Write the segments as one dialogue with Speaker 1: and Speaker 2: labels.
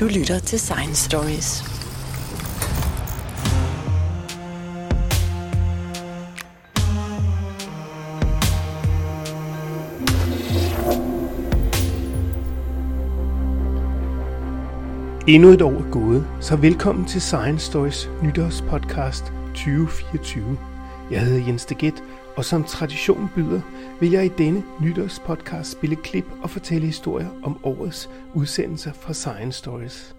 Speaker 1: Du lytter til Science Stories.
Speaker 2: Endnu et år er gået, så velkommen til Science Stories nytårspodcast 2024. Jeg hedder Jens Deget, og som tradition byder, vil jeg i denne nytårspodcast spille klip og fortælle historier om årets udsendelser fra Science Stories.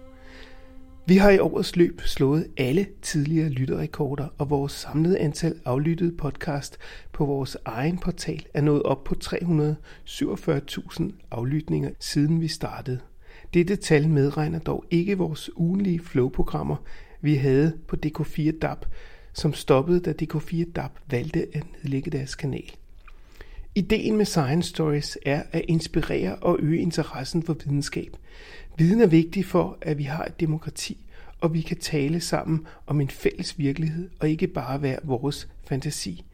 Speaker 2: Vi har i årets løb slået alle tidligere lytterrekorder, og vores samlede antal aflyttede podcast på vores egen portal er nået op på 347.000 aflytninger, siden vi startede. Dette tal medregner dog ikke vores ugenlige flowprogrammer, vi havde på DK4 DAB, som stoppede, da DK4 DAB valgte at nedlægge deres kanal. Ideen med Science Stories er at inspirere og øge interessen for videnskab. Viden er vigtig for, at vi har et demokrati, og vi kan tale sammen om en fælles virkelighed og ikke bare være vores fantasi.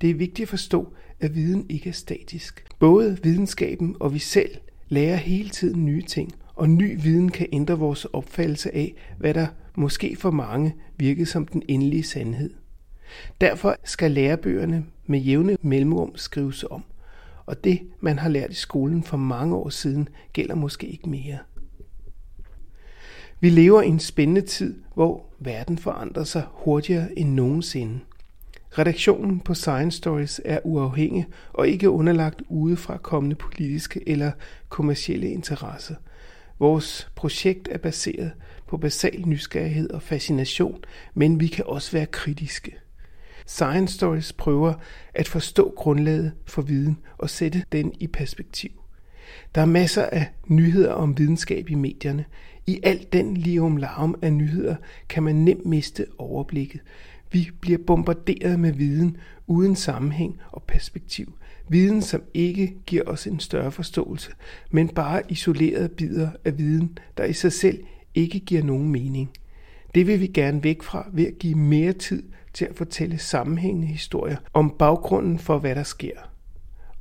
Speaker 2: Det er vigtigt at forstå, at viden ikke er statisk. Både videnskaben og vi selv lærer hele tiden nye ting, og ny viden kan ændre vores opfattelse af, hvad der måske for mange virkede som den endelige sandhed. Derfor skal lærebøgerne med jævne mellemrum skrives om, og det, man har lært i skolen for mange år siden, gælder måske ikke mere. Vi lever i en spændende tid, hvor verden forandrer sig hurtigere end nogensinde. Redaktionen på Science Stories er uafhængig og ikke underlagt udefra kommende politiske eller kommercielle interesser. Vores projekt er baseret på basal nysgerrighed og fascination, men vi kan også være kritiske. Science Stories prøver at forstå grundlaget for viden og sætte den i perspektiv. Der er masser af nyheder om videnskab i medierne. I al den lium larm af nyheder kan man nemt miste overblikket. Vi bliver bombarderet med viden uden sammenhæng og perspektiv. Viden, som ikke giver os en større forståelse, men bare isolerede bidder af viden, der i sig selv ikke giver nogen mening. Det vil vi gerne væk fra ved at give mere tid til at fortælle sammenhængende historier om baggrunden for, hvad der sker.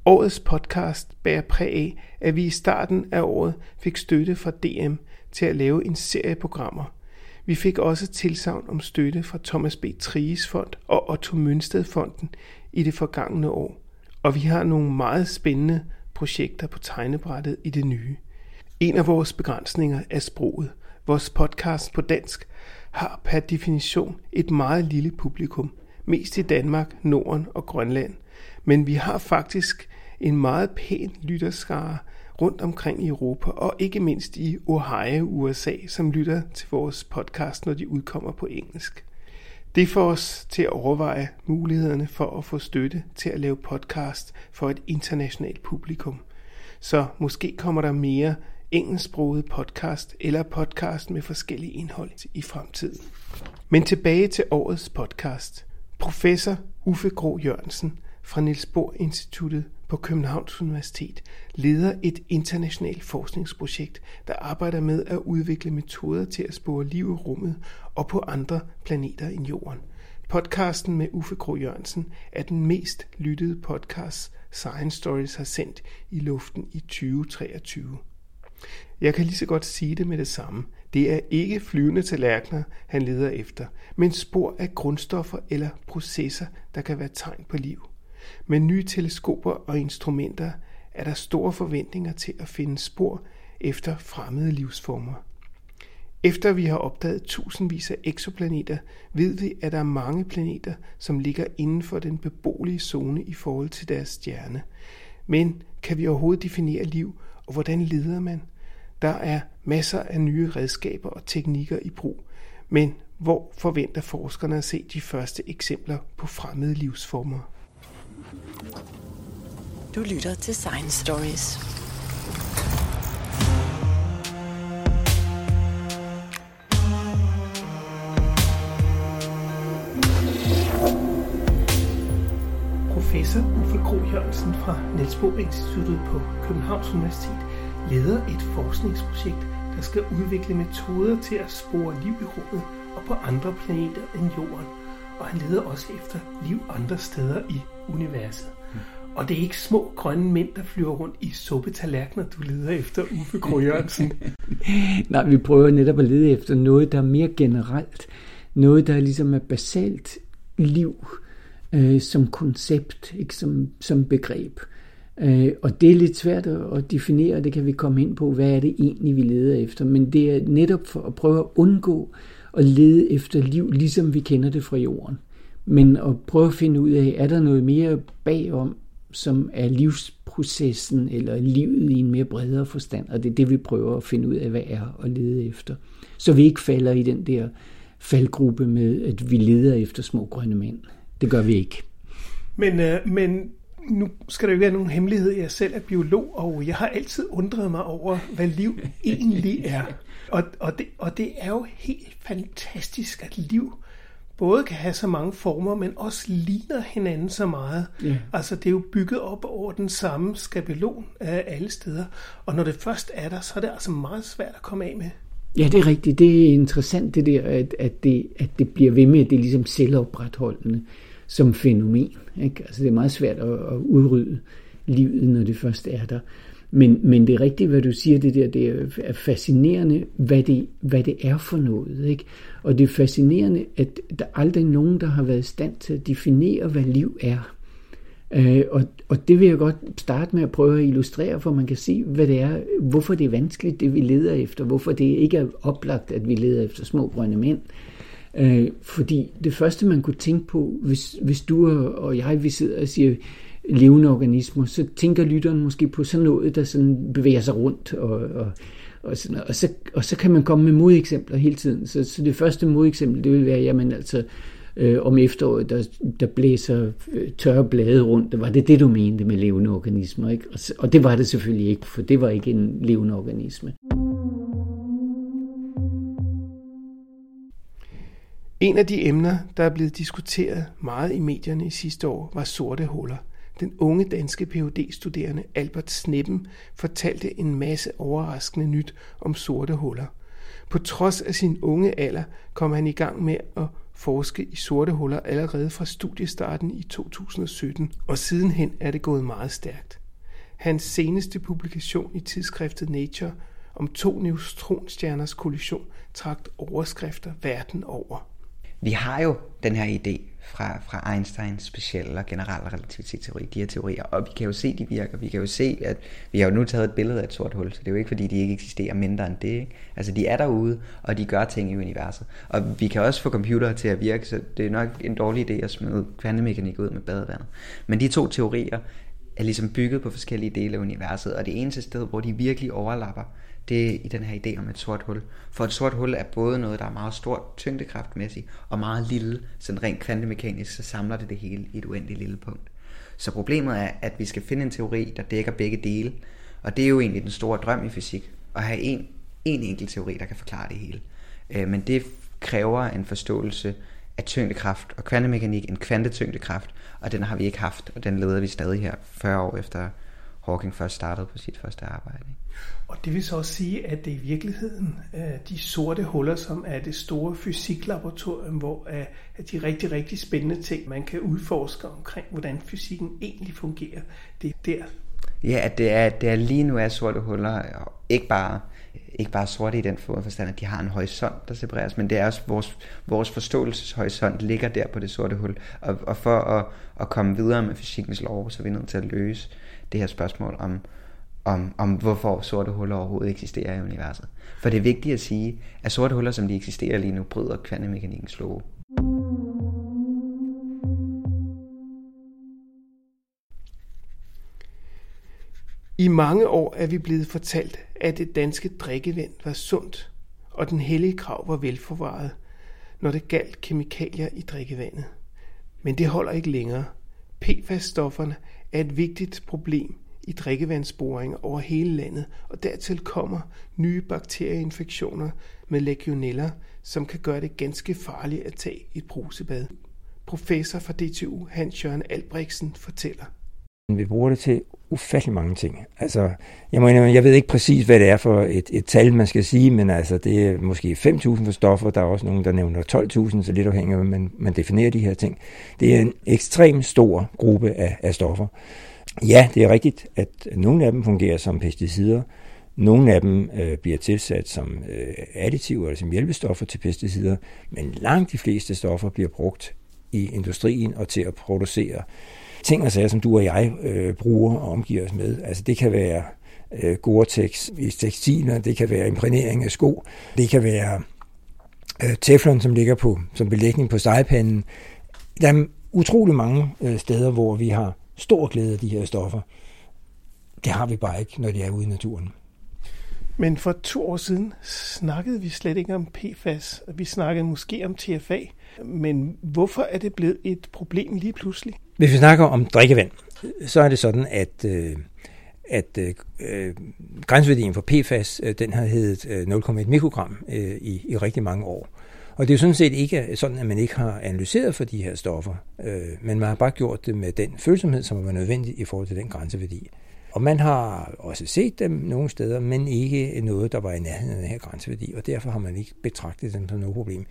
Speaker 2: Årets podcast bærer præg af, at vi i starten af året fik støtte fra DM til at lave en serie programmer. Vi fik også tilsavn om støtte fra Thomas B. Tries Fond og Otto Mønsted Fonden i det forgangne år. Og vi har nogle meget spændende projekter på tegnebrættet i det nye. En af vores begrænsninger er sproget. Vores podcast på dansk har per definition et meget lille publikum, mest i Danmark, Norden og Grønland. Men vi har faktisk en meget pæn lytterskare rundt omkring i Europa, og ikke mindst i Ohio, USA, som lytter til vores podcast, når de udkommer på engelsk. Det får os til at overveje mulighederne for at få støtte til at lave podcast for et internationalt publikum. Så måske kommer der mere engelsksproget podcast eller podcast med forskellige indhold i fremtiden. Men tilbage til årets podcast. Professor Uffe Gro Jørgensen fra Niels Bohr Instituttet på Københavns Universitet leder et internationalt forskningsprojekt, der arbejder med at udvikle metoder til at spore liv i rummet og på andre planeter end Jorden. Podcasten med Uffe Gro Jørgensen er den mest lyttede podcast Science Stories har sendt i luften i 2023. Jeg kan lige så godt sige det med det samme. Det er ikke flyvende tallerkener, han leder efter, men spor af grundstoffer eller processer, der kan være tegn på liv. Med nye teleskoper og instrumenter er der store forventninger til at finde spor efter fremmede livsformer. Efter vi har opdaget tusindvis af eksoplaneter, ved vi, at der er mange planeter, som ligger inden for den beboelige zone i forhold til deres stjerne. Men kan vi overhovedet definere liv, og hvordan leder man? Der er masser af nye redskaber og teknikker i brug, men hvor forventer forskerne at se de første eksempler på fremmede livsformer?
Speaker 1: Du lytter til Science Stories.
Speaker 2: Professor Uffe Gro Jørgensen fra Niels Bohr Instituttet på Københavns Universitet leder et forskningsprojekt, der skal udvikle metoder til at spore liv i rummet og på andre planeter end Jorden. Og han leder også efter liv andre steder i universet. Og det er ikke små grønne mænd, der flyver rundt i suppetallerkener, du leder efter, Uffe Krog
Speaker 3: Nej, vi prøver netop at lede efter noget, der er mere generelt. Noget, der ligesom er basalt liv øh, som koncept, ikke som, som begreb. Øh, Øh, og det er lidt svært at definere, det kan vi komme ind på, hvad er det egentlig, vi leder efter. Men det er netop for at prøve at undgå at lede efter liv, ligesom vi kender det fra jorden. Men at prøve at finde ud af, er der noget mere bagom, som er livsprocessen eller livet i en mere bredere forstand. Og det er det, vi prøver at finde ud af, hvad er at lede efter. Så vi ikke falder i den der faldgruppe med, at vi leder efter små grønne mænd. Det gør vi ikke.
Speaker 2: Men, øh, men nu skal der jo være nogen hemmelighed. Jeg selv er biolog, og jeg har altid undret mig over, hvad liv egentlig er. Og, og, det, og det er jo helt fantastisk, at liv både kan have så mange former, men også ligner hinanden så meget. Ja. Altså det er jo bygget op over den samme skabelon af alle steder. Og når det først er der, så er det altså meget svært at komme af med.
Speaker 3: Ja, det er rigtigt. Det er interessant det der, at, at, det, at det bliver ved med, at det er ligesom selvopretholdende som fænomen. Ikke? Altså det er meget svært at, at udrydde livet, når det først er der. Men, men det er rigtigt, hvad du siger, det der, det er fascinerende, hvad det, hvad det er for noget. Ikke? Og det er fascinerende, at der aldrig er nogen, der har været i stand til at definere, hvad liv er. Øh, og, og det vil jeg godt starte med at prøve at illustrere, for man kan se, hvad det er, hvorfor det er vanskeligt, det vi leder efter, hvorfor det ikke er oplagt, at vi leder efter små grønne mænd. Øh, Øh, fordi det første, man kunne tænke på, hvis, hvis du og jeg, vi sidder og siger levende organismer, så tænker lytteren måske på sådan noget, der sådan bevæger sig rundt, og, og, og, sådan, og, så, og så kan man komme med modeksempler hele tiden. Så, så det første modeksempel, det vil være, jamen altså, øh, om efteråret, der, der blæser øh, tørre blade rundt. Var det det, du mente med levende organismer? Ikke? Og, og det var det selvfølgelig ikke, for det var ikke en levende organisme.
Speaker 2: En af de emner, der er blevet diskuteret meget i medierne i sidste år, var sorte huller. Den unge danske phd studerende Albert Sneppen fortalte en masse overraskende nyt om sorte huller. På trods af sin unge alder kom han i gang med at forske i sorte huller allerede fra studiestarten i 2017, og sidenhen er det gået meget stærkt. Hans seneste publikation i tidsskriftet Nature om to neutronstjerners kollision trak overskrifter verden over.
Speaker 4: Vi har jo den her idé fra, fra Einsteins specielle og generelle relativitetsteori, de her teorier, og vi kan jo se, de virker. Vi kan jo se, at vi har jo nu taget et billede af et sort hul, så det er jo ikke, fordi de ikke eksisterer mindre end det. Ikke? Altså, de er derude, og de gør ting i universet. Og vi kan også få computere til at virke, så det er nok en dårlig idé at smide kvantemekanik ud med badevandet. Men de to teorier er ligesom bygget på forskellige dele af universet, og det eneste sted, hvor de virkelig overlapper, det er i den her idé om et sort hul. For et sort hul er både noget, der er meget stort tyngdekraftmæssigt, og meget lille, sådan rent kvantemekanisk, så samler det det hele i et uendeligt lille punkt. Så problemet er, at vi skal finde en teori, der dækker begge dele, og det er jo egentlig den store drøm i fysik, at have en, en enkelt teori, der kan forklare det hele. Øh, men det kræver en forståelse af tyngdekraft og kvantemekanik, en kvantetyngdekraft, og den har vi ikke haft, og den leder vi stadig her 40 år efter Hawking først startede på sit første arbejde.
Speaker 2: Og det vil så også sige, at det i virkeligheden de sorte huller, som er det store fysiklaboratorium, hvor er de rigtig, rigtig spændende ting, man kan udforske omkring, hvordan fysikken egentlig fungerer. Det er der.
Speaker 4: Ja, at det er, det er lige nu er sorte huller, ikke bare ikke bare sorte i den forstand, at de har en horisont, der separeres, men det er også vores, vores forståelseshorisont ligger der på det sorte hul. Og, og for at, at komme videre med fysikkens lov, så er vi nødt til at løse det her spørgsmål om, om, om hvorfor sorte huller overhovedet eksisterer i universet. For det er vigtigt at sige, at sorte huller, som de eksisterer lige nu, bryder kvantemekanikkens love.
Speaker 2: I mange år er vi blevet fortalt, at det danske drikkevand var sundt, og den hellige krav var velforvaret, når det galt kemikalier i drikkevandet. Men det holder ikke længere. PFAS-stofferne er et vigtigt problem i drikkevandsboringer over hele landet, og dertil kommer nye bakterieinfektioner med legionella, som kan gøre det ganske farligt at tage et brusebad. Professor fra DTU Hans Jørgen Albrechtsen fortæller.
Speaker 5: Vi bruger det til ufattelig mange ting. Altså, jeg, må jeg ved ikke præcis, hvad det er for et, et tal, man skal sige, men altså, det er måske 5.000 for stoffer. Der er også nogen, der nævner 12.000, så lidt afhængig af, hvordan man, man definerer de her ting. Det er en ekstremt stor gruppe af, af stoffer. Ja, det er rigtigt, at nogle af dem fungerer som pesticider. Nogle af dem øh, bliver tilsat som øh, additiver eller som hjælpestoffer til pesticider, men langt de fleste stoffer bliver brugt i industrien og til at producere ting og sager, som du og jeg øh, bruger og omgiver os med. Altså det kan være øh, Gore-Tex i tekstiler, det kan være imprægnering af sko, det kan være øh, teflon, som ligger på som belægning på stegepanden. Der er utrolig mange øh, steder, hvor vi har stor glæde af de her stoffer. Det har vi bare ikke, når de er ude i naturen.
Speaker 2: Men for to år siden snakkede vi slet ikke om PFAS. Vi snakkede måske om TFA. Men hvorfor er det blevet et problem lige pludselig?
Speaker 5: Hvis vi snakker om drikkevand, så er det sådan, at, øh, at øh, grænseværdien for PFAS, øh, den har heddet øh, 0,1 mikrogram øh, i, i rigtig mange år. Og det er jo sådan set ikke sådan, at man ikke har analyseret for de her stoffer, øh, men man har bare gjort det med den følsomhed, som var nødvendig i forhold til den grænseværdi. Og man har også set dem nogle steder, men ikke noget, der var i nærheden af den her grænseværdi, og derfor har man ikke betragtet dem som noget problem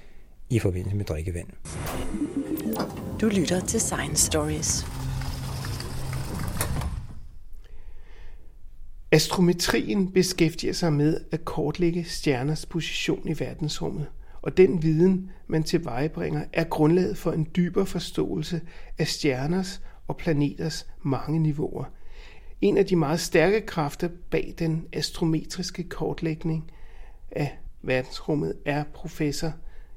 Speaker 5: i forbindelse med drikkevand.
Speaker 1: Du lytter til Science Stories.
Speaker 2: Astrometrien beskæftiger sig med at kortlægge stjerners position i verdensrummet, og den viden, man tilvejebringer, er grundlaget for en dybere forståelse af stjerners og planeters mange niveauer. En af de meget stærke kræfter bag den astrometriske kortlægning af verdensrummet er professor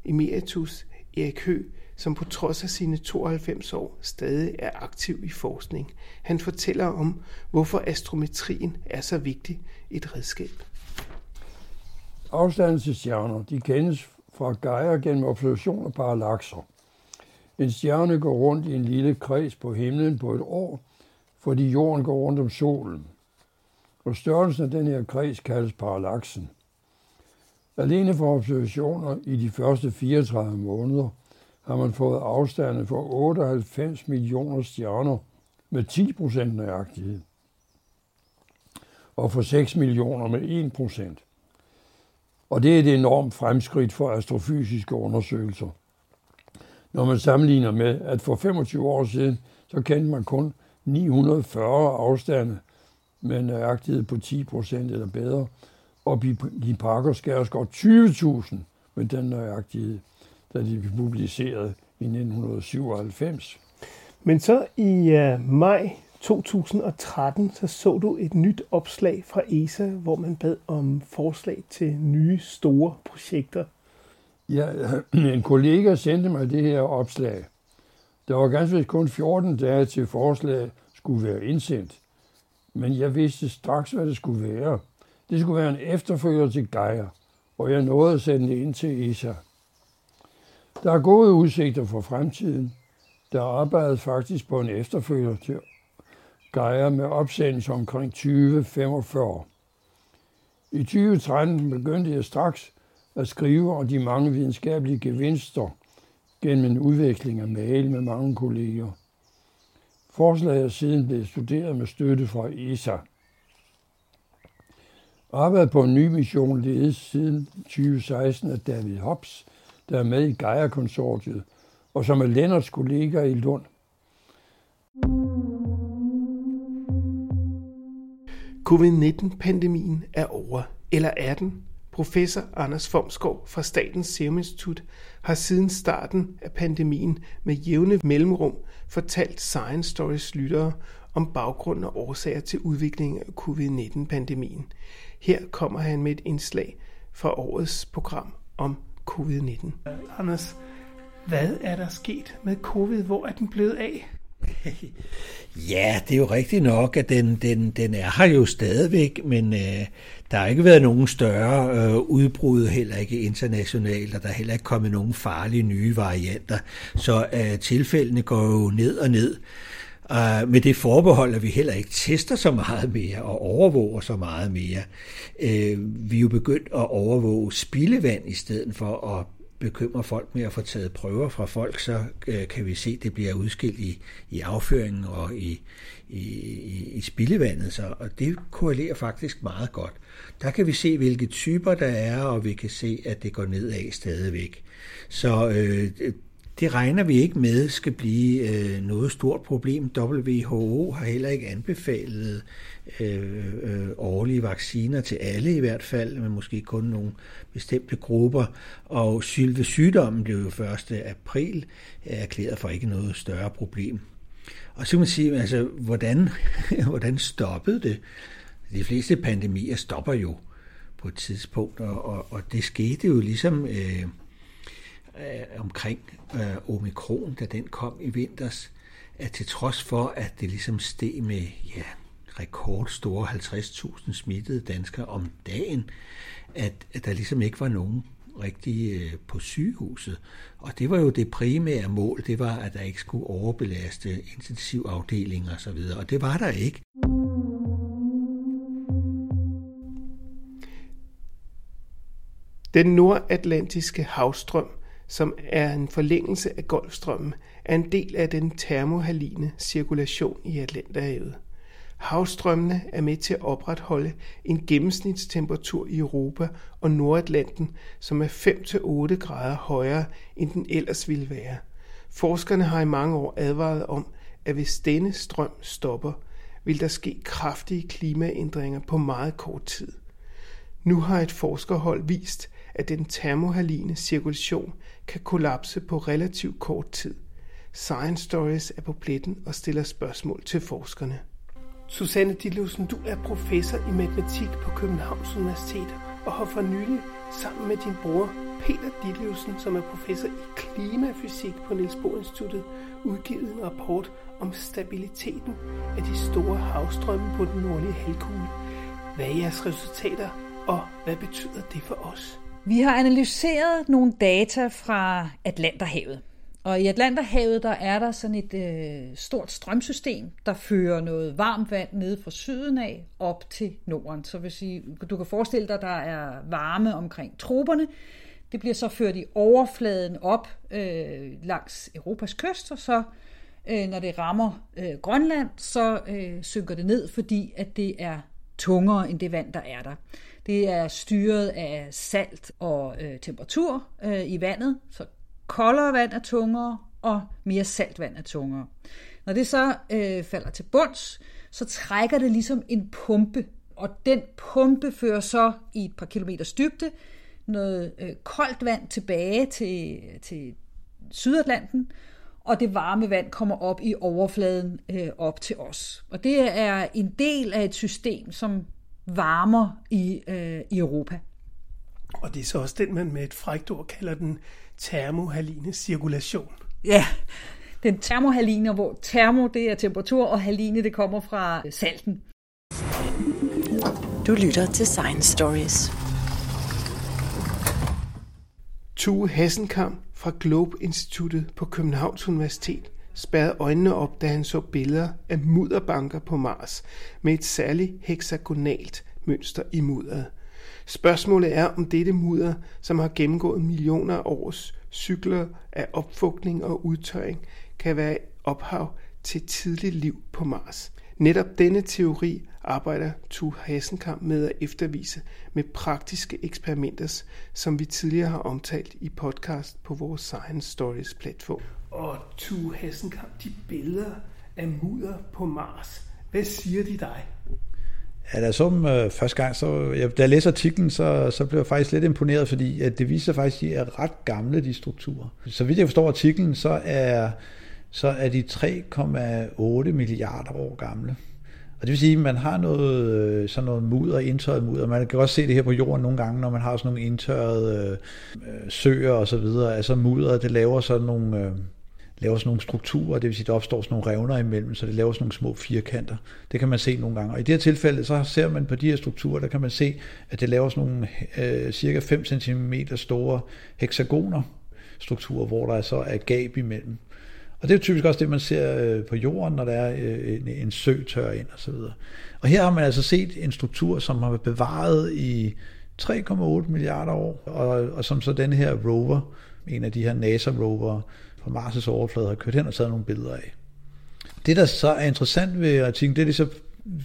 Speaker 2: emeritus Erik Hø, som på trods af sine 92 år stadig er aktiv i forskning. Han fortæller om, hvorfor astrometrien er så vigtig et redskab.
Speaker 6: Afstanden til stjerner de kendes fra Gaia gennem observation af parallakser. En stjerne går rundt i en lille kreds på himlen på et år, fordi jorden går rundt om solen. Og størrelsen af den her kreds kaldes parallaksen. Alene for observationer i de første 34 måneder har man fået afstande for 98 millioner stjerner med 10 procent nøjagtighed, og for 6 millioner med 1 procent. Og det er et enormt fremskridt for astrofysiske undersøgelser. Når man sammenligner med, at for 25 år siden, så kendte man kun 940 afstande med nøjagtighed på 10 procent eller bedre, og de pakker Skærsgaard 20.000 med den nøjagtighed, da de blev publiceret i 1997.
Speaker 2: Men så i uh, maj 2013, så så du et nyt opslag fra ESA, hvor man bad om forslag til nye store projekter.
Speaker 6: Ja, en kollega sendte mig det her opslag. Der var ganske kun 14 dage til forslaget skulle være indsendt. Men jeg vidste straks, hvad det skulle være. Det skulle være en efterfølger til Gaia, og jeg nåede at sende det ind til ESA. Der er gode udsigter for fremtiden. Der arbejdes faktisk på en efterfølger til Gaia med opsendelse omkring 2045. I 2013 begyndte jeg straks at skrive om de mange videnskabelige gevinster gennem en udveksling af mail med mange kolleger. Forslaget er siden blevet studeret med støtte fra ESA. Arbejdet på en ny mission ledes siden 2016 af David Hobbs, der er med i Gaia-konsortiet, og som er Lennarts kollega i Lund.
Speaker 2: Covid-19-pandemien er over, eller er den? Professor Anders Fomskov fra Statens Serum Institut har siden starten af pandemien med jævne mellemrum fortalt Science Stories lyttere om baggrund og årsager til udviklingen af covid-19-pandemien. Her kommer han med et indslag fra årets program om covid-19. Anders, hvad er der sket med covid? Hvor er den blevet af?
Speaker 7: Ja, det er jo rigtigt nok, at den, den, den er her jo stadigvæk, men øh, der har ikke været nogen større øh, udbrud, heller ikke internationalt, og der er heller ikke kommet nogen farlige nye varianter. Så øh, tilfældene går jo ned og ned. Uh, med det forbehold, at vi heller ikke tester så meget mere og overvåger så meget mere. Uh, vi er jo begyndt at overvåge spildevand i stedet for at bekymre folk med at få taget prøver fra folk, så øh, kan vi se, at det bliver udskilt i, i afføringen og i, i, i, i spildevandet. Så, og det korrelerer faktisk meget godt. Der kan vi se, hvilke typer der er, og vi kan se, at det går nedad stadigvæk. Så øh, det regner vi ikke med skal blive øh, noget stort problem. WHO har heller ikke anbefalet øh, øh, årlige vacciner til alle i hvert fald, men måske kun nogle bestemte grupper. Og sylve sygdommen blev jo 1. april erklæret for ikke noget større problem. Og så kan man sige, altså, hvordan, hvordan stoppede det? De fleste pandemier stopper jo på et tidspunkt, og, og, og det skete jo ligesom øh, øh, omkring øh, omikron, da den kom i vinters, at til trods for, at det ligesom steg med ja, rekordstore 50.000 smittede danskere om dagen, at, at der ligesom ikke var nogen rigtig øh, på sygehuset. Og det var jo det primære mål, det var, at der ikke skulle overbelaste intensivafdelinger osv., og det var der ikke.
Speaker 2: Den nordatlantiske havstrøm, som er en forlængelse af Golfstrømmen, er en del af den termohaline cirkulation i Atlanterhavet. Havstrømmene er med til at opretholde en gennemsnitstemperatur i Europa og Nordatlanten, som er 5-8 grader højere, end den ellers ville være. Forskerne har i mange år advaret om, at hvis denne strøm stopper, vil der ske kraftige klimaændringer på meget kort tid. Nu har et forskerhold vist, at den termohaline cirkulation kan kollapse på relativt kort tid. Science Stories er på pletten og stiller spørgsmål til forskerne. Susanne Ditlevsen, du er professor i matematik på Københavns Universitet og har for nylig sammen med din bror Peter Ditlevsen, som er professor i klimafysik på Niels Bohr Instituttet, udgivet en rapport om stabiliteten af de store havstrømme på den nordlige halvkugle. Hvad er jeres resultater, og hvad betyder det for os?
Speaker 8: Vi har analyseret nogle data fra Atlanterhavet. Og i Atlanterhavet, der er der sådan et øh, stort strømsystem, der fører noget varmt vand ned fra syden af op til norden. Så vil sige, du kan forestille dig, der er varme omkring troberne. Det bliver så ført i overfladen op øh, langs Europas kyst, og så øh, når det rammer øh, Grønland, så øh, synker det ned, fordi at det er tungere end det vand, der er der. Det er styret af salt og øh, temperatur øh, i vandet, så koldere vand er tungere, og mere saltvand er tungere. Når det så øh, falder til bunds, så trækker det ligesom en pumpe, og den pumpe fører så i et par kilometers dybde noget øh, koldt vand tilbage til, til Sydatlanten, og det varme vand kommer op i overfladen øh, op til os. Og det er en del af et system, som varmer i, øh, i Europa.
Speaker 2: Og det er så også den, man med et frækt ord kalder den termohaline cirkulation.
Speaker 8: Ja, den termohaline, hvor termo det er temperatur, og haline det kommer fra salten.
Speaker 1: Du lytter til Science Stories.
Speaker 2: Tue Hassenkam fra Globe Instituttet på Københavns Universitet spærrede øjnene op, da han så billeder af mudderbanker på Mars med et særligt hexagonalt mønster i mudderet. Spørgsmålet er, om dette mudder, som har gennemgået millioner af års cykler af opfugtning og udtørring, kan være ophav til tidligt liv på Mars. Netop denne teori arbejder Tu Hassenkamp med at eftervise med praktiske eksperimenter, som vi tidligere har omtalt i podcast på vores Science Stories platform. Og Tu Hassenkamp, de billeder af mudder på Mars, hvad siger de dig?
Speaker 9: Ja, da jeg så dem øh, første gang, så, jeg, da jeg læste artiklen, så, så blev jeg faktisk lidt imponeret, fordi at det viser faktisk, at de er ret gamle, de strukturer. Så vidt jeg forstår artiklen, så er, så er de 3,8 milliarder år gamle. Og det vil sige, at man har noget, øh, sådan noget mudder, indtørret mudder. Man kan også se det her på jorden nogle gange, når man har sådan nogle indtørrede øh, øh søer og så videre. Altså mudder, det laver sådan nogle... Øh, laver sådan nogle strukturer, det vil sige, der opstår sådan nogle revner imellem, så det laver sådan nogle små firkanter. Det kan man se nogle gange. Og i det her tilfælde, så ser man på de her strukturer, der kan man se, at det laver sådan nogle øh, cirka 5 cm store hexagoner, strukturer, hvor der så er gab imellem. Og det er typisk også det, man ser øh, på jorden, når der er øh, en, en sø tør ind og så videre. Og her har man altså set en struktur, som har været bevaret i 3,8 milliarder år, og, og som så den her rover, en af de her NASA-rover, på Mars' overflade har kørt hen og taget nogle billeder af. Det, der så er interessant ved artiklen, det det så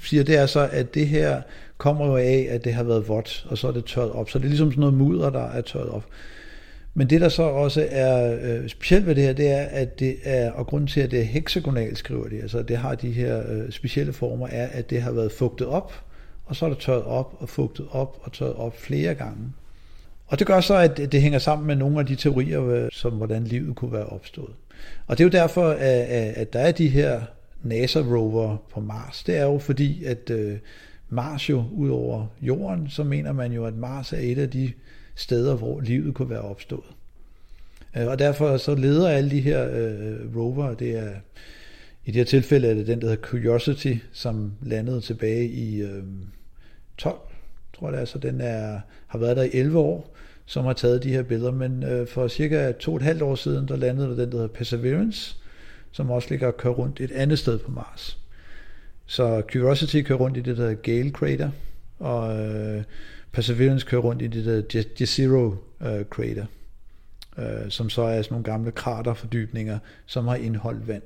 Speaker 9: siger, det er så, at det her kommer jo af, at det har været vådt, og så er det tørret op. Så det er ligesom sådan noget mudder, der er tørret op. Men det, der så også er øh, specielt ved det her, det er, at det er, og grunden til, at det er hexagonalt, skriver de, altså det har de her øh, specielle former, er, at det har været fugtet op, og så er det tørret op og fugtet op og tørret op flere gange. Og det gør så, at det hænger sammen med nogle af de teorier, øh, som hvordan livet kunne være opstået. Og det er jo derfor, at der er de her NASA-rover på Mars. Det er jo fordi, at øh, Mars jo ud over jorden, så mener man jo, at Mars er et af de steder, hvor livet kunne være opstået. Øh, og derfor så leder alle de her øh, rover, det er i det her tilfælde er det den, der hedder Curiosity, som landede tilbage i øh, 12, tror jeg det er, så den er, har været der i 11 år, som har taget de her billeder, men øh, for cirka to og et halvt år siden, der landede der den, der hedder Perseverance, som også ligger og kører rundt et andet sted på Mars. Så Curiosity kører rundt i det der Gale Crater, og øh, Perseverance kører rundt i det der Jezero øh, Crater, øh, som så er sådan nogle gamle kraterfordybninger, som har indholdt vand.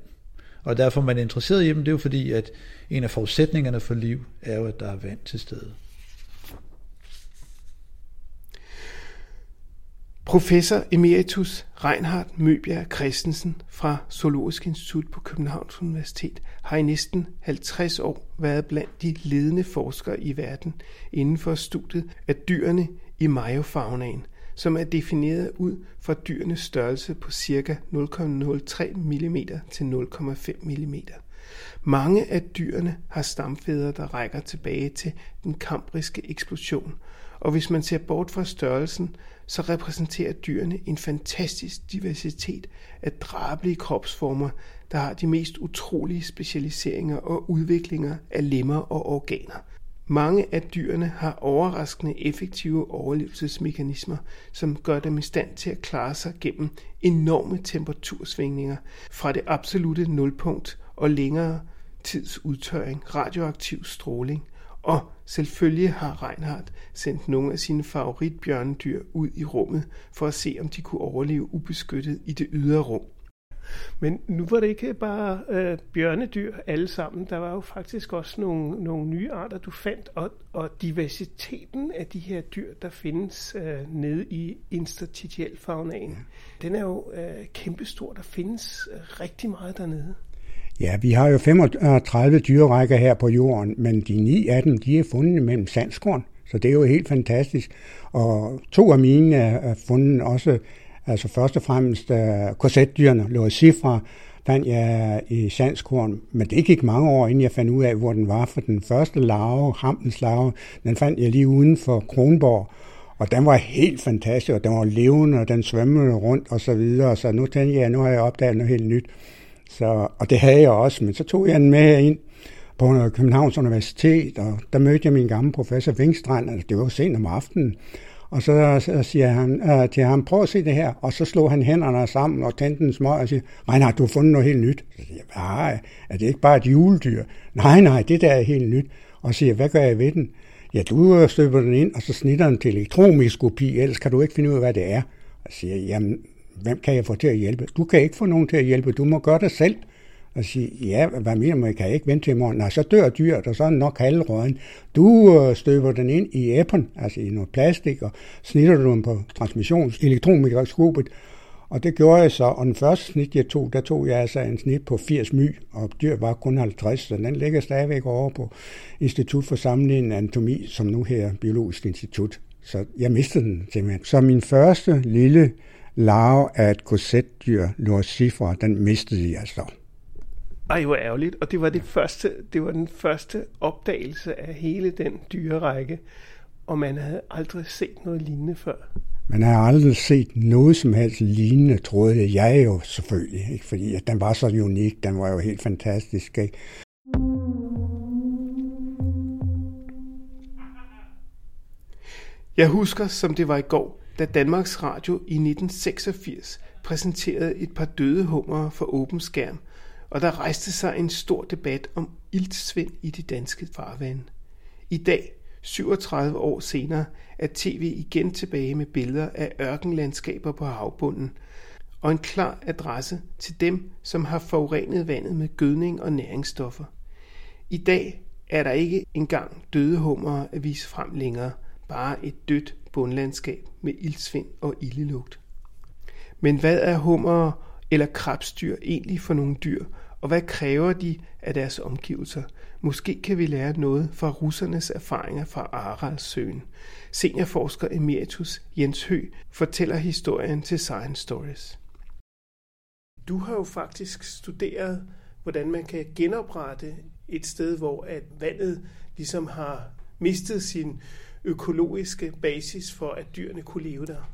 Speaker 9: Og derfor man er interesseret i dem, det er jo fordi, at en af forudsætningerne for liv er jo, at der er vand til stede.
Speaker 2: Professor emeritus Reinhard Møbjerg Christensen fra Zoologisk Institut på Københavns Universitet har i næsten 50 år været blandt de ledende forskere i verden inden for studiet af dyrene i majofaunaen, som er defineret ud fra dyrenes størrelse på ca. 0,03 mm til 0,5 mm. Mange af dyrene har stamfædre, der rækker tilbage til den kambriske eksplosion, og hvis man ser bort fra størrelsen, så repræsenterer dyrene en fantastisk diversitet af drabelige kropsformer, der har de mest utrolige specialiseringer og udviklinger af lemmer og organer. Mange af dyrene har overraskende effektive overlevelsesmekanismer, som gør dem i stand til at klare sig gennem enorme temperatursvingninger fra det absolute nulpunkt og længere tids udtørring, radioaktiv stråling – og selvfølgelig har Reinhardt sendt nogle af sine favoritbjørnedyr ud i rummet for at se, om de kunne overleve ubeskyttet i det ydre rum. Men nu var det ikke bare øh, bjørnedyr alle sammen. Der var jo faktisk også nogle, nogle nye arter, du fandt, og, og diversiteten af de her dyr, der findes øh, nede i interstitielfaunaen, den er jo øh, kæmpestor. Der findes øh, rigtig meget dernede.
Speaker 10: Ja, vi har jo 35 dyrerækker her på jorden, men de ni af dem, de er fundet mellem sandskorn, så det er jo helt fantastisk. Og to af mine er fundet også, altså først og fremmest uh, korsetdyrene, Loricifra, fandt jeg i sandskorn, men det gik mange år, inden jeg fandt ud af, hvor den var, for den første larve, hampens larve, den fandt jeg lige uden for Kronborg, og den var helt fantastisk, og den var levende, og den svømmede rundt og så videre, så nu tænkte jeg, at nu har jeg opdaget noget helt nyt. Så, og det havde jeg også, men så tog jeg den med ind på Københavns Universitet, og der mødte jeg min gamle professor Vingstrand, altså det var sent om aftenen, og så, så siger han øh, til ham, prøv at se det her, og så slog han hænderne sammen og tændte en smøg og siger, Reinhard, du har fundet noget helt nyt. Så siger jeg, nej, er det ikke bare et juledyr? Nej, nej, det der er helt nyt. Og siger, hvad gør jeg ved den? Ja, du støber den ind, og så snitter den til elektromiskopi, ellers kan du ikke finde ud af, hvad det er. Og siger, jamen, hvem kan jeg få til at hjælpe? Du kan ikke få nogen til at hjælpe, du må gøre det selv. Og sige, ja, hvad mener man, kan jeg ikke vente til i morgen? Nej, så dør dyret, og så er nok halvrøden. Du øh, støber den ind i æppen, altså i noget plastik, og snitter du den på transmissions elektronmikroskopet, og det gjorde jeg så, og den første snit, jeg tog, der tog jeg altså en snit på 80 my, og dyr var kun 50, så den ligger stadigvæk over på Institut for Sammenlignende Anatomi, som nu her Biologisk Institut. Så jeg mistede den simpelthen. Så min første lille larve af et korsetdyr, Lorcifra, den mistede jeg så.
Speaker 2: Ej, hvor ærgerligt. Og det var, det, første, det var den første opdagelse af hele den dyrerække, og man havde aldrig set noget lignende før.
Speaker 10: Man har aldrig set noget som helst lignende, troede jeg jo selvfølgelig, ikke? fordi at den var så unik, den var jo helt fantastisk. Ikke?
Speaker 2: Jeg husker, som det var i går, da Danmarks Radio i 1986 præsenterede et par døde hummer for åben skærm, og der rejste sig en stor debat om iltsvind i de danske farvande. I dag, 37 år senere, er tv igen tilbage med billeder af ørkenlandskaber på havbunden, og en klar adresse til dem, som har forurenet vandet med gødning og næringsstoffer. I dag er der ikke engang døde hummer at vise frem længere, bare et dødt bundlandskab med ildsvind og ildelugt. Men hvad er hummer eller krabstyr egentlig for nogle dyr, og hvad kræver de af deres omgivelser? Måske kan vi lære noget fra russernes erfaringer fra Aralsøen. Seniorforsker emeritus Jens Hø fortæller historien til Science Stories. Du har jo faktisk studeret, hvordan man kan genoprette et sted, hvor at vandet ligesom har mistet sin økologiske basis for, at dyrene kunne leve der.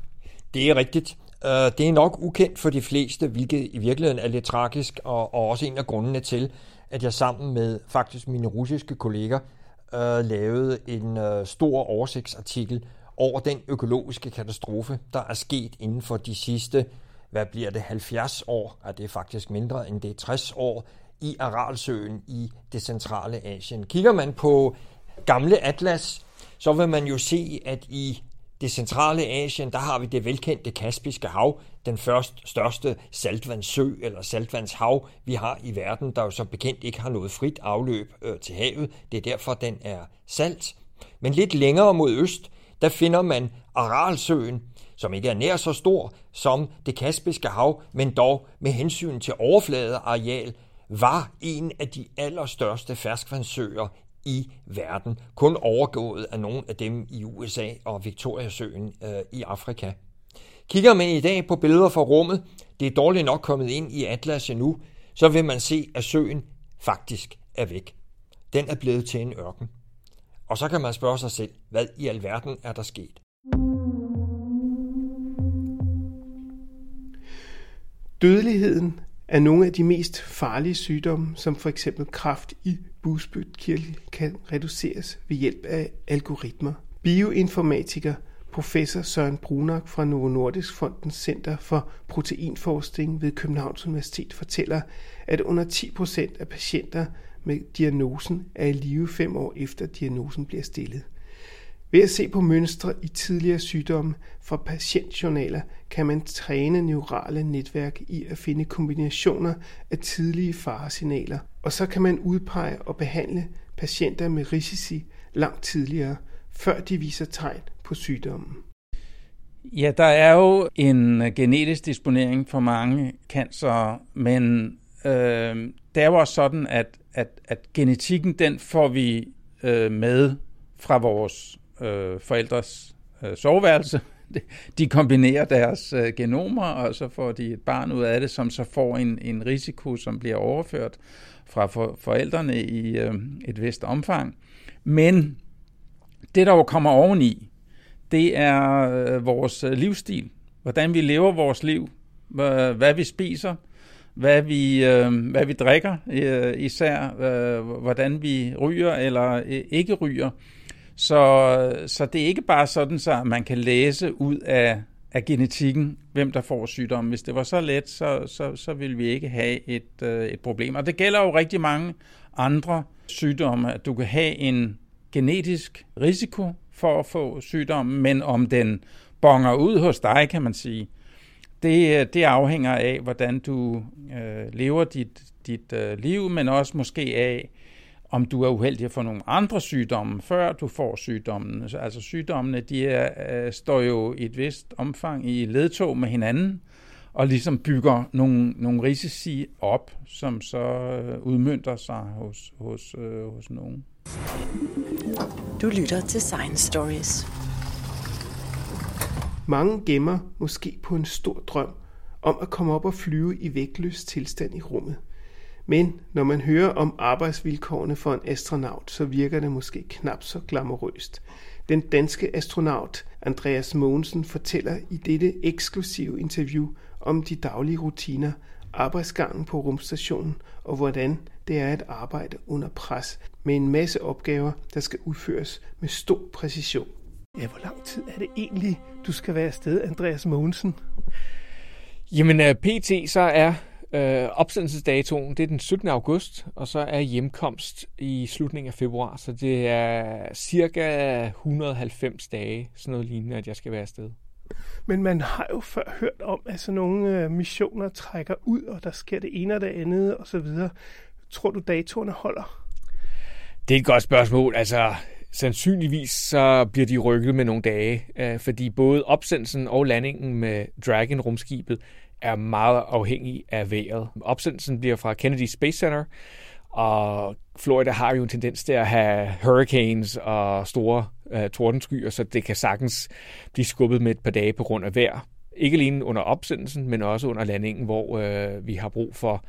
Speaker 11: Det er rigtigt. Øh, det er nok ukendt for de fleste, hvilket i virkeligheden er lidt tragisk, og også en af grundene til, at jeg sammen med faktisk mine russiske kolleger øh, lavede en øh, stor oversigtsartikel over den økologiske katastrofe, der er sket inden for de sidste, hvad bliver det, 70 år, er det faktisk mindre end det 60 år, i Aralsøen i det centrale Asien. Kigger man på gamle atlas, så vil man jo se, at i det centrale Asien, der har vi det velkendte Kaspiske hav, den først største saltvandssø eller saltvandshav, vi har i verden, der jo som bekendt ikke har noget frit afløb øh, til havet. Det er derfor, den er salt. Men lidt længere mod øst, der finder man Aralsøen, som ikke er nær så stor som det Kaspiske hav, men dog med hensyn til overfladeareal, var en af de allerstørste ferskvandssøer i verden, kun overgået af nogle af dem i USA og Victoriasøen øh, i Afrika. Kigger man i dag på billeder fra rummet, det er dårligt nok kommet ind i Atlas endnu, så vil man se, at søen faktisk er væk. Den er blevet til en ørken. Og så kan man spørge sig selv, hvad i alverden er der sket?
Speaker 2: Dødeligheden er nogle af de mest farlige sygdomme, som for eksempel kræft i bugspytkirtel, kan reduceres ved hjælp af algoritmer. Bioinformatiker professor Søren Brunak fra Novo Nordisk Fondens Center for Proteinforskning ved Københavns Universitet fortæller, at under 10% af patienter med diagnosen er i live fem år efter diagnosen bliver stillet. Ved at se på mønstre i tidligere sygdomme fra patientjournaler, kan man træne neurale netværk i at finde kombinationer af tidlige faresignaler, og så kan man udpege og behandle patienter med risici langt tidligere, før de viser tegn på sygdommen.
Speaker 12: Ja, der er jo en genetisk disponering for mange cancer, men øh, det er jo også sådan, at, at, at genetikken, den får vi øh, med fra vores øh, forældres øh, soveværelse. De kombinerer deres øh, genomer, og så får de et barn ud af det, som så får en, en risiko, som bliver overført fra for, forældrene i øh, et vist omfang. Men det, der jo kommer oveni, det er øh, vores øh, livsstil. Hvordan vi lever vores liv, hvad vi spiser, hvad vi, øh, hvad vi drikker øh, især, øh, hvordan vi ryger eller øh, ikke ryger. Så, så det er ikke bare sådan, så man kan læse ud af, af genetikken, hvem der får sygdommen. Hvis det var så let, så, så, så ville vi ikke have et, øh, et problem. Og det gælder jo rigtig mange andre sygdomme, at du kan have en genetisk risiko for at få sygdommen, men om den bonger ud hos dig, kan man sige, det, det afhænger af, hvordan du øh, lever dit, dit øh, liv, men også måske af, om du er uheldig at få nogle andre sygdomme, før du får sygdommen. Altså sygdommene, de er, øh, står jo i et vist omfang i ledtog med hinanden, og ligesom bygger nogle, nogle risici op, som så øh, udmyndter sig hos, hos, øh, hos nogen.
Speaker 1: Du lytter til Science Stories.
Speaker 2: Mange gemmer måske på en stor drøm om at komme op og flyve i vægtløs tilstand i rummet. Men når man hører om arbejdsvilkårene for en astronaut, så virker det måske knap så glamorøst. Den danske astronaut Andreas Mogensen fortæller i dette eksklusive interview om de daglige rutiner, arbejdsgangen på rumstationen og hvordan det er at arbejde under pres med en masse opgaver, der skal udføres med stor præcision. Ja, hvor lang tid er det egentlig, du skal være afsted, Andreas Mogensen?
Speaker 13: Jamen, øh, pt. så er øh, opsendelsesdatoen, det er den 17. august, og så er hjemkomst i slutningen af februar, så det er cirka 190 dage, sådan noget lignende, at jeg skal være afsted.
Speaker 2: Men man har jo før hørt om, at sådan nogle øh, missioner trækker ud, og der sker det ene og det andet og så videre. Tror du, datorerne holder?
Speaker 13: Det er et godt spørgsmål. Altså, Sandsynligvis så bliver de rykket med nogle dage, øh, fordi både opsendelsen og landingen med Dragon-rumskibet er meget afhængig af vejret. Opsendelsen bliver fra Kennedy Space Center, og Florida har jo en tendens til at have hurricanes og store uh, tordenskyer, så det kan sagtens blive skubbet med et par dage på grund af vejr. Ikke alene under opsendelsen, men også under landingen, hvor uh, vi har brug for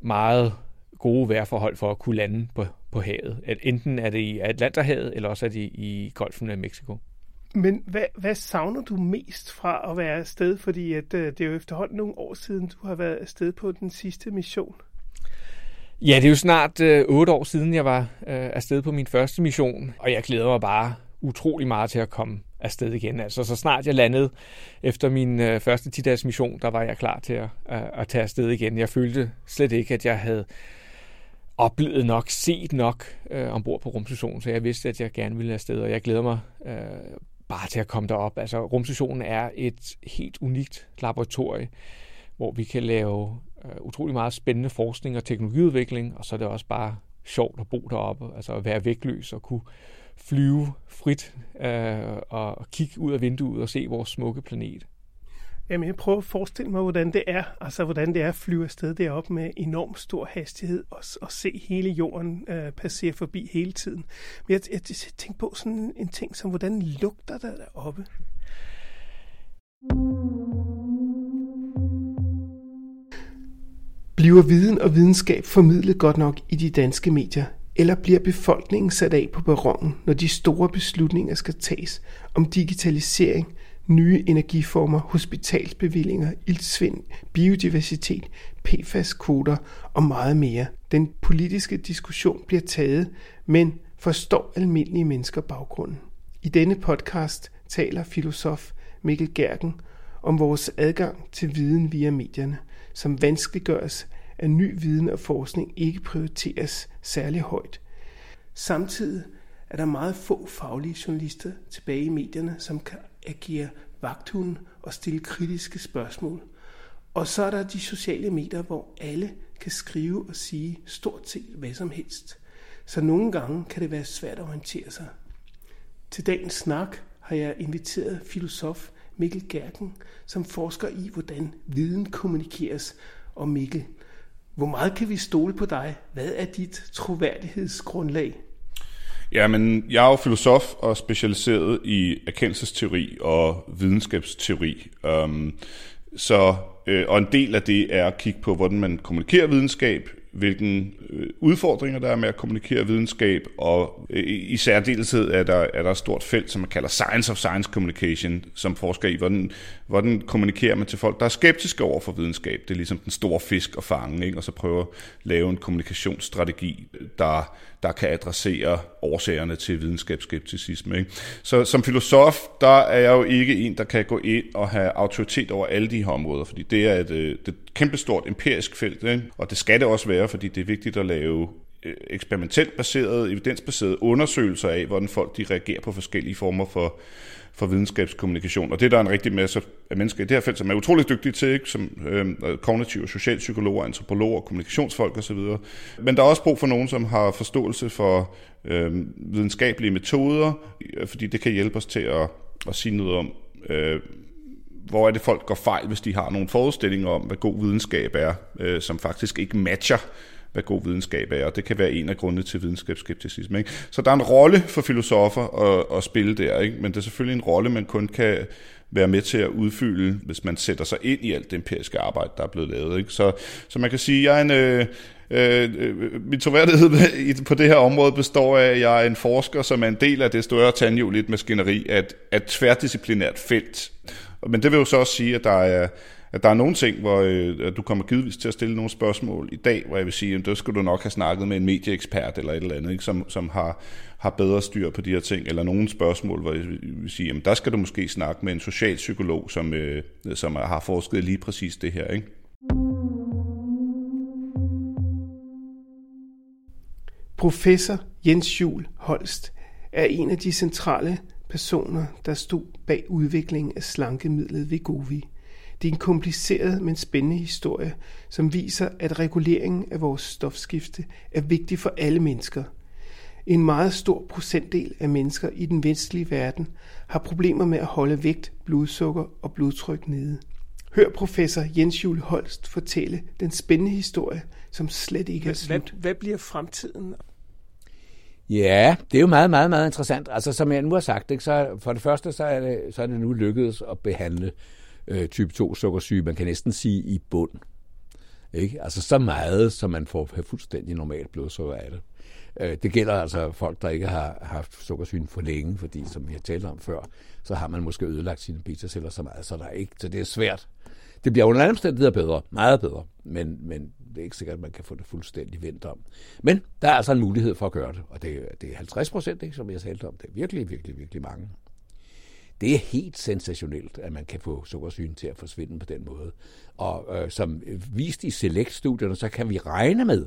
Speaker 13: meget gode vejrforhold for at kunne lande på, på havet. Enten er det i Atlanterhavet, eller også er det i Golfen af Mexico.
Speaker 2: Men hvad, hvad savner du mest fra at være afsted? Fordi at, øh, det er jo efterhånden nogle år siden, du har været afsted på den sidste mission.
Speaker 13: Ja, det er jo snart øh, otte år siden, jeg var øh, afsted på min første mission, og jeg glæder mig bare utrolig meget til at komme afsted igen. Altså, så snart jeg landede efter min øh, første 10-dages mission, der var jeg klar til at, øh, at tage afsted igen. Jeg følte slet ikke, at jeg havde oplevet nok, set nok øh, ombord på rumstationen, så jeg vidste, at jeg gerne ville afsted, og jeg glæder mig øh, bare til at komme derop. Altså, rumstationen er et helt unikt laboratorium, hvor vi kan lave øh, utrolig meget spændende forskning og teknologiudvikling, og så er det også bare sjovt at bo deroppe, altså at være vægtløs og kunne flyve frit øh, og kigge ud af vinduet og se vores smukke planet.
Speaker 2: Jamen, jeg prøver at forestille mig, hvordan det er, altså hvordan det er at flyve afsted derop med enorm stor hastighed og, og se hele jorden øh, passere forbi hele tiden. Men jeg, jeg, jeg tænker på sådan en ting som, hvordan lugter der deroppe? Bliver viden og videnskab formidlet godt nok i de danske medier, eller bliver befolkningen sat af på perronen, når de store beslutninger skal tages om digitalisering, nye energiformer, hospitalsbevillinger, ildsvind, biodiversitet, PFAS-koder og meget mere. Den politiske diskussion bliver taget, men forstår almindelige mennesker baggrunden. I denne podcast taler filosof Mikkel Gerken om vores adgang til viden via medierne, som vanskeliggøres at ny viden og forskning ikke prioriteres særlig højt. Samtidig er der meget få faglige journalister tilbage i medierne, som kan agere vagthund og stille kritiske spørgsmål. Og så er der de sociale medier, hvor alle kan skrive og sige stort set hvad som helst. Så nogle gange kan det være svært at orientere sig. Til dagens snak har jeg inviteret filosof Mikkel Gerken, som forsker i, hvordan viden kommunikeres. Og Mikkel, hvor meget kan vi stole på dig? Hvad er dit troværdighedsgrundlag?
Speaker 14: Jamen, jeg er jo filosof og specialiseret i erkendelsesteori og videnskabsteori. Um, så, øh, og en del af det er at kigge på, hvordan man kommunikerer videnskab, hvilken øh, udfordringer der er med at kommunikere videnskab, og øh, i særdeleshed er der, er der et stort felt, som man kalder Science of Science Communication, som forsker i, hvordan, hvordan kommunikerer man til folk, der er skeptiske over for videnskab. Det er ligesom den store fisk at fange, ikke? og så prøve at lave en kommunikationsstrategi, der, der kan adressere årsagerne til videnskabsskepticisme. Ikke? Så som filosof, der er jeg jo ikke en, der kan gå ind og have autoritet over alle de her områder, fordi det er et, øh, det kæmpestort empirisk felt, ikke? og det skal det også være, fordi det er vigtigt at lave øh, eksperimentelt baserede, evidensbaserede undersøgelser af, hvordan folk de reagerer på forskellige former for for videnskabskommunikation. Og det der er der en rigtig masse af mennesker i det her felt, som er utrolig dygtige til, ikke? som øh, kognitive socialpsykologer, antropologer, kommunikationsfolk osv. Men der er også brug for nogen, som har forståelse for øh, videnskabelige metoder, fordi det kan hjælpe os til at, at sige noget om, øh, hvor er det folk går fejl, hvis de har nogle forestillinger om, hvad god videnskab er, øh, som faktisk ikke matcher hvad god videnskab er, og det kan være en af grundene til videnskabsskepticisme. Ikke? Så der er en rolle for filosofer at, at spille der, ikke? men det er selvfølgelig en rolle, man kun kan være med til at udfylde, hvis man sætter sig ind i alt det empiriske arbejde, der er blevet lavet. Ikke? Så, så man kan sige, at jeg er en... Øh, Øh, øh min troværdighed på det her område består af, at jeg er en forsker, som er en del af det større tandhjuligt maskineri af et, et tværdisciplinært felt. Men det vil jo så også sige, at der er, at der er nogle ting, hvor øh, du kommer givetvis til at stille nogle spørgsmål i dag, hvor jeg vil sige, at der skulle du nok have snakket med en medieekspert eller et eller andet, ikke, som, som har, har bedre styr på de her ting, eller nogle spørgsmål, hvor jeg vil sige, at der skal du måske snakke med en socialpsykolog, som, øh, som har forsket lige præcis det her. Ikke?
Speaker 2: Professor Jens Jul Holst er en af de centrale personer, der stod bag udviklingen af slankemidlet Vegovi. Det er en kompliceret, men spændende historie, som viser, at reguleringen af vores stofskifte er vigtig for alle mennesker. En meget stor procentdel af mennesker i den vestlige verden har problemer med at holde vægt, blodsukker og blodtryk nede. Hør professor Jens Jule Holst fortælle den spændende historie, som slet ikke er slut.
Speaker 13: hvad, hvad bliver fremtiden?
Speaker 15: Ja, det er jo meget, meget, meget interessant. Altså, som jeg nu har sagt, ikke, så for det første, så er det, så er det nu lykkedes at behandle øh, type 2 sukkersyge, man kan næsten sige i bund. Ikke? Altså så meget, som man får fuldstændig normalt blodsukker af det. Øh, det gælder altså folk, der ikke har haft sukkersygen for længe, fordi som vi har talt om før, så har man måske ødelagt sine beta-celler så meget, så, der er ikke, så det er svært. Det bliver under andre omstændigheder bedre, meget bedre, men, men det er ikke sikkert, at man kan få det fuldstændig vendt om. Men der er altså en mulighed for at gøre det, og det, det er 50 procent, som jeg talte om. Det er virkelig, virkelig, virkelig mange. Det er helt sensationelt, at man kan få sukkersygen til at forsvinde på den måde. Og øh, som vist i Select-studierne, så kan vi regne med,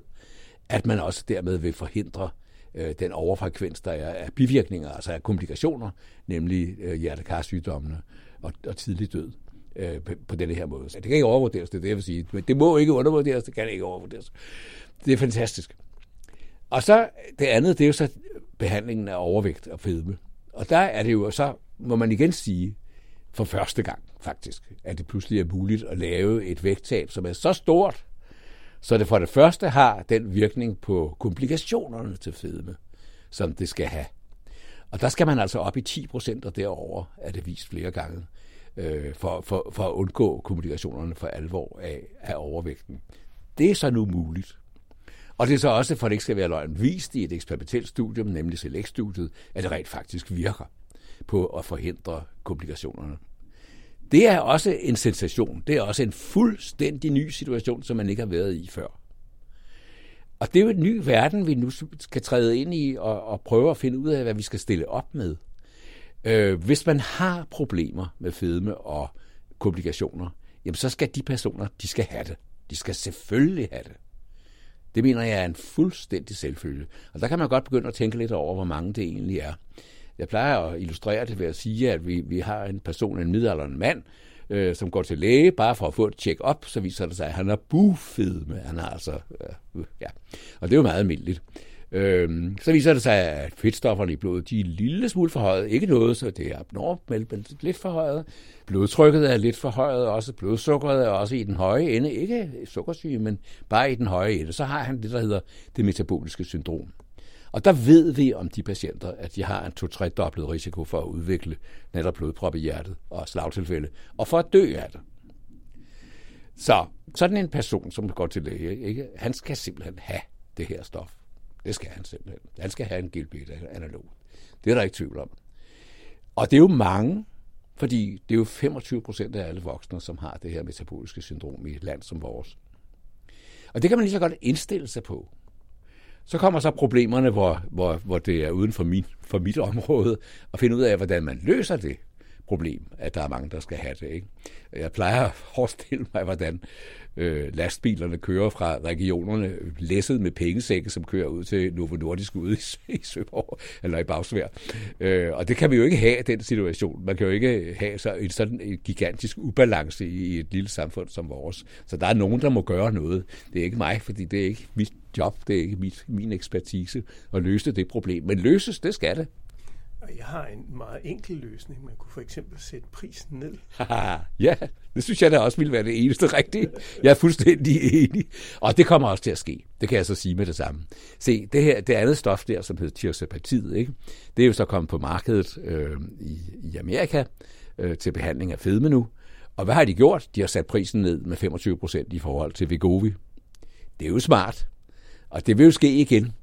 Speaker 15: at man også dermed vil forhindre øh, den overfrekvens, der er af bivirkninger, altså af komplikationer, nemlig øh, hjertekarsygdommene og, og tidlig død øh, på, på denne her måde. Så det kan ikke overvurderes, det er det, jeg vil sige. Men det må ikke undervurderes, det kan ikke overvurderes. Det er fantastisk. Og så det andet, det er jo så behandlingen af overvægt og fedme. Og der er det jo så, må man igen sige, for første gang faktisk, at det pludselig er muligt at lave et vægttab, som er så stort, så det for det første har den virkning på komplikationerne til fedme, som det skal have. Og der skal man altså op i 10 procent og derover, er det vist flere gange, øh, for, for, for at undgå komplikationerne for alvor af, af overvægten. Det er så nu muligt. Og det er så også, for det ikke skal være løgn, vist i et eksperimentelt studium, nemlig Select-studiet, at det rent faktisk virker på at forhindre komplikationerne. Det er også en sensation. Det er også en fuldstændig ny situation, som man ikke har været i før. Og det er jo en ny verden, vi nu skal træde ind i og, og prøve at finde ud af, hvad vi skal stille op med. Øh, hvis man har problemer med fedme og komplikationer, jamen så skal de personer, de skal have det. De skal selvfølgelig have det. Det mener jeg er en fuldstændig selvfølge. Og der kan man godt begynde at tænke lidt over, hvor mange det egentlig er. Jeg plejer at illustrere det ved at sige, at vi, vi har en person, en midaldrende mand, øh, som går til læge bare for at få et tjek op, så viser det sig, at han er bufedme. Han har altså, øh, ja. Og det er jo meget almindeligt. Øh, så viser det sig, at fedtstofferne i blodet de er en lille smule forhøjet. Ikke noget, så det er abnormt, men lidt forhøjet. Blodtrykket er lidt forhøjet også. Blodsukkeret er også i den høje ende. Ikke sukkersyge, men bare i den høje ende. Så har han det, der hedder det metaboliske syndrom. Og der ved vi om de patienter, at de har en to-tre dobbelt risiko for at udvikle netop blodprop i hjertet og slagtilfælde, og for at dø af det. Så sådan en person, som går til læge, ikke, han skal simpelthen have det her stof. Det skal han simpelthen. Han skal have en GLP-analog. Det er der ikke tvivl om. Og det er jo mange, fordi det er jo 25 procent af alle voksne, som har det her metaboliske syndrom i et land som vores. Og det kan man lige så godt indstille sig på. Så kommer så problemerne, hvor, hvor, hvor det er uden for, min, for mit område, at finde ud af, hvordan man løser det problem, at der er mange, der skal have det. Ikke? Jeg plejer at forestille mig, hvordan øh, lastbilerne kører fra regionerne læsset med pengesække, som kører ud til Novo Nordisk ude i, i Søborg, eller i Bagsvær. Øh, og det kan vi jo ikke have, den situation. Man kan jo ikke have så en sådan en gigantisk ubalance i, i et lille samfund som vores. Så der er nogen, der må gøre noget. Det er ikke mig, fordi det er ikke mit job, det er ikke mit, min ekspertise at løse det problem. Men løses, det skal det.
Speaker 2: Og jeg har en meget enkel løsning. Man kunne for eksempel sætte prisen ned.
Speaker 15: ja, det synes jeg da også ville være det eneste rigtige. Jeg er fuldstændig enig. Og det kommer også til at ske. Det kan jeg så sige med det samme. Se, det her, det andet stof der, som hedder tirsapatid, ikke? det er jo så kommet på markedet øh, i, i Amerika øh, til behandling af fedme nu. Og hvad har de gjort? De har sat prisen ned med 25 procent i forhold til Vigovi. Det er jo smart. Og det vil jo ske igen.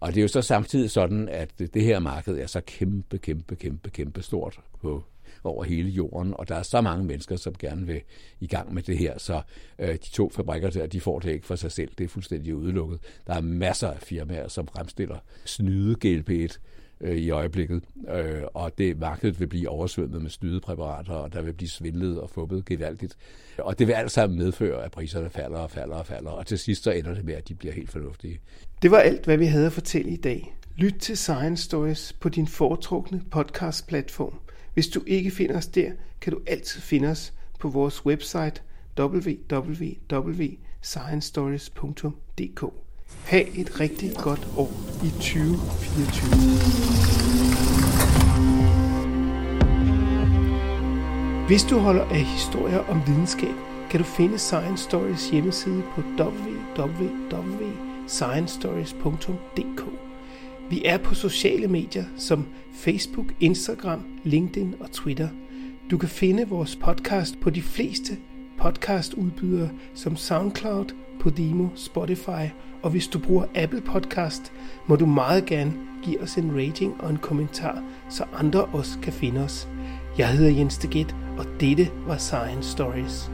Speaker 15: Og det er jo så samtidig sådan, at det her marked er så kæmpe, kæmpe, kæmpe, kæmpe stort på over hele jorden, og der er så mange mennesker, som gerne vil i gang med det her, så øh, de to fabrikker der, de får det ikke for sig selv, det er fuldstændig udelukket. Der er masser af firmaer, som fremstiller snyde GLP-1 øh, i øjeblikket, øh, og det markedet vil blive oversvømmet med snydepræparater, og der vil blive svindlet og fubbet gevaldigt. Og det vil alt sammen medføre, at priserne falder og falder og falder, og til sidst så ender det med, at de bliver helt fornuftige.
Speaker 2: Det var alt, hvad vi havde at fortælle i dag. Lyt til Science Stories på din foretrukne podcast-platform. Hvis du ikke finder os der, kan du altid finde os på vores website www.sciencestories.dk. Ha' et rigtig godt år i 2024. Hvis du holder af historier om videnskab, kan du finde Science Stories hjemmeside på www.sciencestories.dk. Vi er på sociale medier som Facebook, Instagram, LinkedIn og Twitter. Du kan finde vores podcast på de fleste podcastudbydere som SoundCloud, Podimo, Spotify, og hvis du bruger Apple Podcast, må du meget gerne give os en rating og en kommentar, så andre også kan finde os. Jeg hedder Jens Deget, og dette var Science Stories.